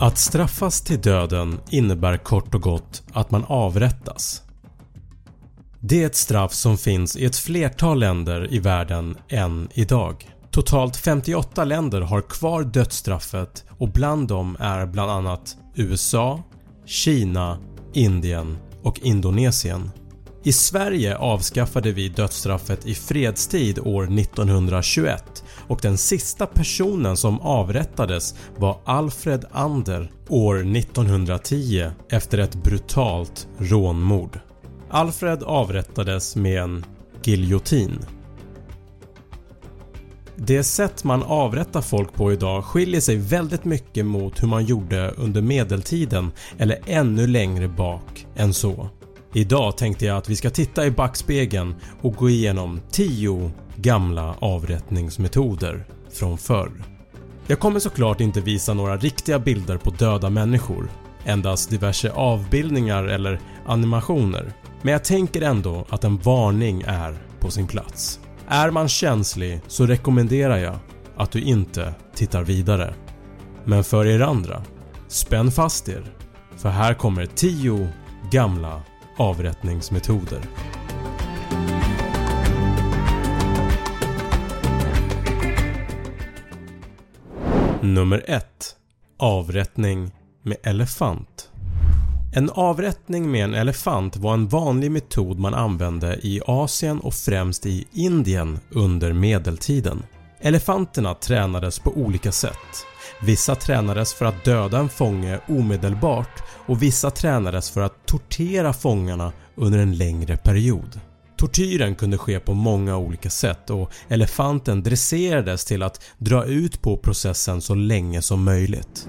Att straffas till döden innebär kort och gott att man avrättas. Det är ett straff som finns i ett flertal länder i världen än idag. Totalt 58 länder har kvar dödsstraffet och bland dem är bland annat USA, Kina, Indien och Indonesien. I Sverige avskaffade vi dödsstraffet i fredstid år 1921 och den sista personen som avrättades var Alfred Ander år 1910 efter ett brutalt rånmord. Alfred avrättades med en giljotin. Det sätt man avrättar folk på idag skiljer sig väldigt mycket mot hur man gjorde under medeltiden eller ännu längre bak än så. Idag tänkte jag att vi ska titta i backspegeln och gå igenom 10 gamla avrättningsmetoder från förr. Jag kommer såklart inte visa några riktiga bilder på döda människor, endast diverse avbildningar eller animationer. Men jag tänker ändå att en varning är på sin plats. Är man känslig så rekommenderar jag att du inte tittar vidare. Men för er andra, spänn fast er för här kommer 10 gamla avrättningsmetoder. Nummer 1. Avrättning med elefant En avrättning med en elefant var en vanlig metod man använde i Asien och främst i Indien under medeltiden. Elefanterna tränades på olika sätt. Vissa tränades för att döda en fånge omedelbart och vissa tränades för att tortera fångarna under en längre period. Tortyren kunde ske på många olika sätt och elefanten dresserades till att dra ut på processen så länge som möjligt.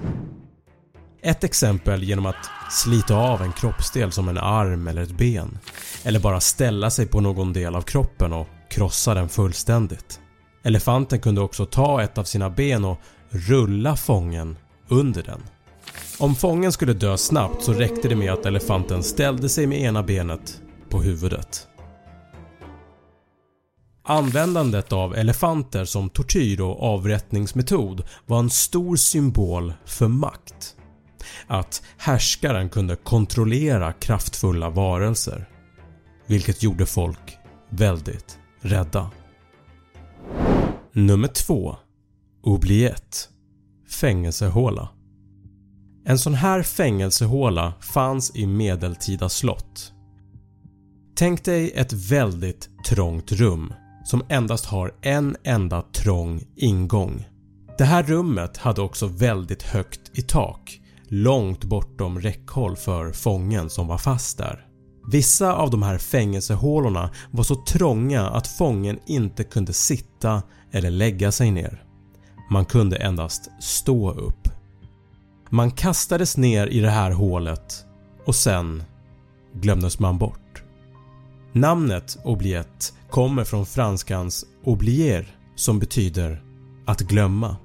Ett exempel genom att slita av en kroppsdel som en arm eller ett ben eller bara ställa sig på någon del av kroppen och krossa den fullständigt. Elefanten kunde också ta ett av sina ben och rulla fången under den. Om fången skulle dö snabbt så räckte det med att elefanten ställde sig med ena benet på huvudet. Användandet av elefanter som tortyr och avrättningsmetod var en stor symbol för makt. Att härskaren kunde kontrollera kraftfulla varelser. Vilket gjorde folk väldigt rädda. Nummer 2. Oubliette Fängelsehåla En sån här fängelsehåla fanns i medeltida slott. Tänk dig ett väldigt trångt rum som endast har en enda trång ingång. Det här rummet hade också väldigt högt i tak, långt bortom räckhåll för fången som var fast där. Vissa av de här fängelsehålorna var så trånga att fången inte kunde sitta eller lägga sig ner. Man kunde endast stå upp. Man kastades ner i det här hålet och sen glömdes man bort. Namnet oubliette kommer från franskans oublier som betyder att glömma.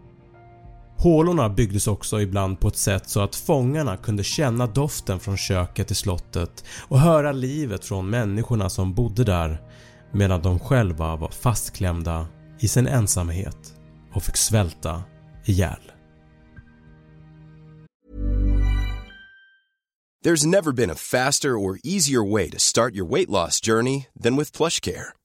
Hålorna byggdes också ibland på ett sätt så att fångarna kunde känna doften från köket i slottet och höra livet från människorna som bodde där medan de själva var fastklämda i sin ensamhet och fick svälta ihjäl. There's never been a faster or easier way to start your weight loss journey than with PlushCare.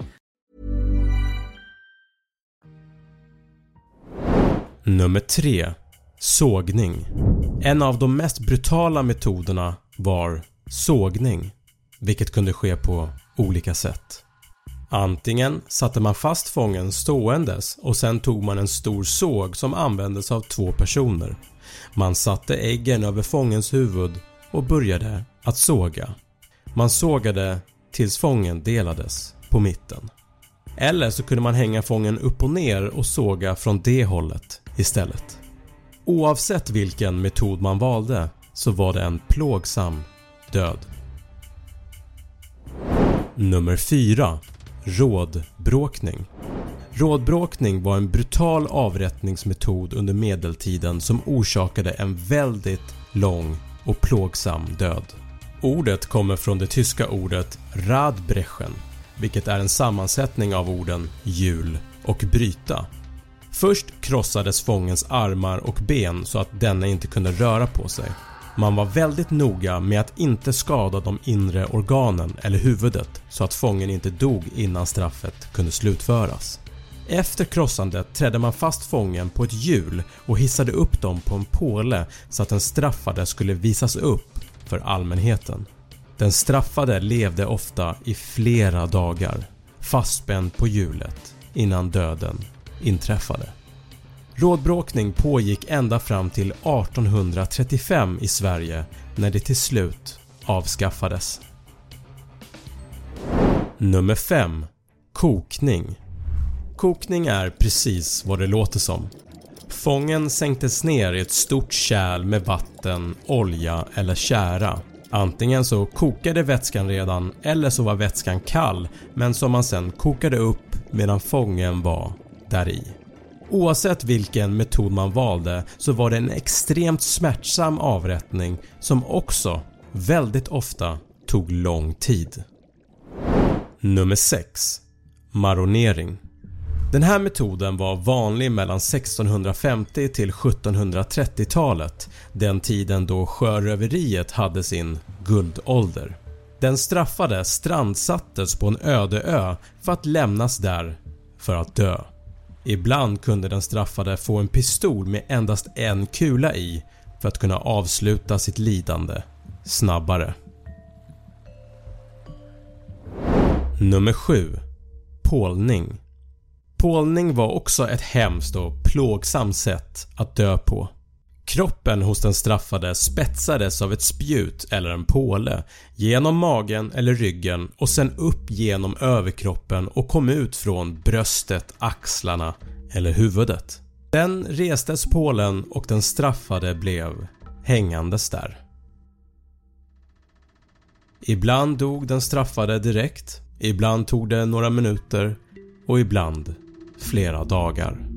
Nummer 3. Sågning. En av de mest brutala metoderna var sågning, vilket kunde ske på olika sätt. Antingen satte man fast fången ståendes och sen tog man en stor såg som användes av två personer. Man satte äggen över fångens huvud och började att såga. Man sågade tills fången delades på mitten. Eller så kunde man hänga fången upp och ner och såga från det hållet istället. Oavsett vilken metod man valde så var det en plågsam död. Nummer 4. Rådbråkning Rådbråkning var en brutal avrättningsmetod under medeltiden som orsakade en väldigt lång och plågsam död. Ordet kommer från det tyska ordet Radbrechen vilket är en sammansättning av orden hjul och bryta. Först krossades fångens armar och ben så att denne inte kunde röra på sig. Man var väldigt noga med att inte skada de inre organen eller huvudet så att fången inte dog innan straffet kunde slutföras. Efter krossandet trädde man fast fången på ett hjul och hissade upp dem på en påle så att den straffade skulle visas upp för allmänheten. Den straffade levde ofta i flera dagar fastspänd på hjulet innan döden inträffade. Rådbråkning pågick ända fram till 1835 i Sverige när det till slut avskaffades. Nummer 5. Kokning Kokning är precis vad det låter som. Fången sänktes ner i ett stort kärl med vatten, olja eller kära. Antingen så kokade vätskan redan eller så var vätskan kall men som man sen kokade upp medan fången var där i. Oavsett vilken metod man valde så var det en extremt smärtsam avrättning som också väldigt ofta tog lång tid. Nummer 6. Maronering Den här metoden var vanlig mellan 1650 till 1730-talet, den tiden då sjöröveriet hade sin guldålder. Den straffade strandsattes på en öde ö för att lämnas där för att dö. Ibland kunde den straffade få en pistol med endast en kula i för att kunna avsluta sitt lidande snabbare. Nummer 7. Pålning Pålning var också ett hemskt och plågsamt sätt att dö på. Kroppen hos den straffade spetsades av ett spjut eller en påle genom magen eller ryggen och sen upp genom överkroppen och kom ut från bröstet, axlarna eller huvudet. Sen restes pålen och den straffade blev hängandes där. Ibland dog den straffade direkt, ibland tog det några minuter och ibland flera dagar.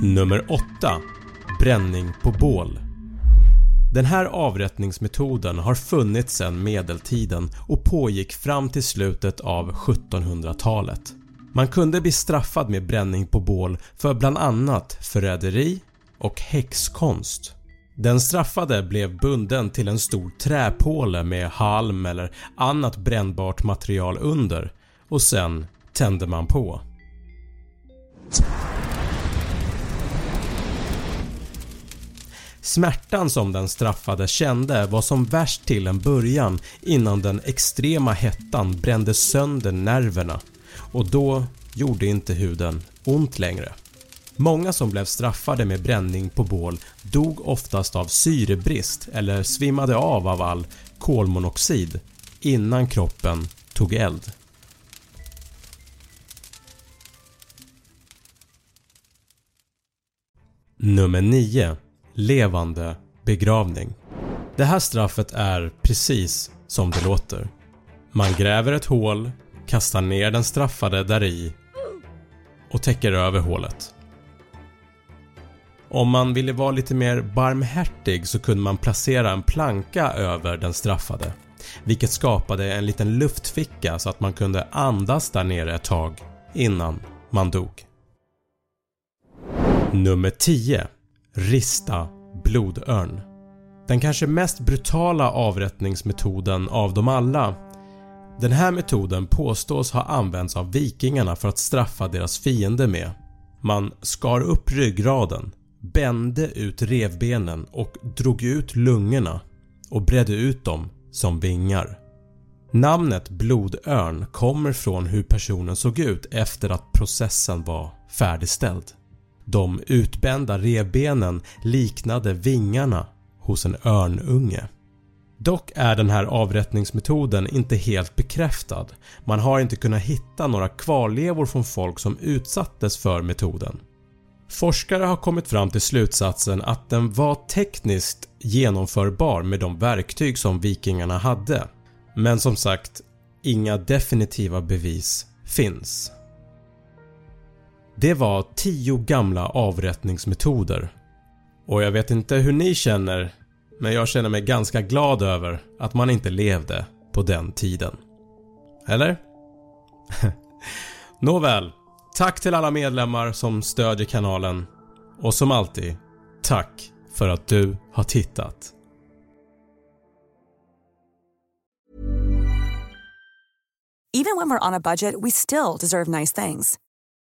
Nummer 8. Bränning på bål Den här avrättningsmetoden har funnits sedan medeltiden och pågick fram till slutet av 1700-talet. Man kunde bli straffad med bränning på bål för bland annat förräderi och häxkonst. Den straffade blev bunden till en stor träpåle med halm eller annat brännbart material under och sen tände man på. Smärtan som den straffade kände var som värst till en början innan den extrema hettan brände sönder nerverna och då gjorde inte huden ont längre. Många som blev straffade med bränning på bål dog oftast av syrebrist eller svimmade av av all kolmonoxid innan kroppen tog eld. Nummer 9. Levande begravning. Det här straffet är precis som det låter. Man gräver ett hål, kastar ner den straffade där i och täcker över hålet. Om man ville vara lite mer barmhärtig så kunde man placera en planka över den straffade vilket skapade en liten luftficka så att man kunde andas där nere ett tag innan man dog. Nummer 10. Rista blodörn. Den kanske mest brutala avrättningsmetoden av dem alla. Den här metoden påstås ha använts av vikingarna för att straffa deras fiender med. Man skar upp ryggraden, bände ut revbenen och drog ut lungorna och bredde ut dem som vingar. Namnet blodörn kommer från hur personen såg ut efter att processen var färdigställd. De utbända revbenen liknade vingarna hos en örnunge. Dock är den här avrättningsmetoden inte helt bekräftad. Man har inte kunnat hitta några kvarlevor från folk som utsattes för metoden. Forskare har kommit fram till slutsatsen att den var tekniskt genomförbar med de verktyg som vikingarna hade. Men som sagt, inga definitiva bevis finns. Det var 10 gamla avrättningsmetoder och jag vet inte hur ni känner men jag känner mig ganska glad över att man inte levde på den tiden. Eller? Nåväl, tack till alla medlemmar som stödjer kanalen och som alltid, tack för att du har tittat. Even when we're on a budget we still deserve nice things.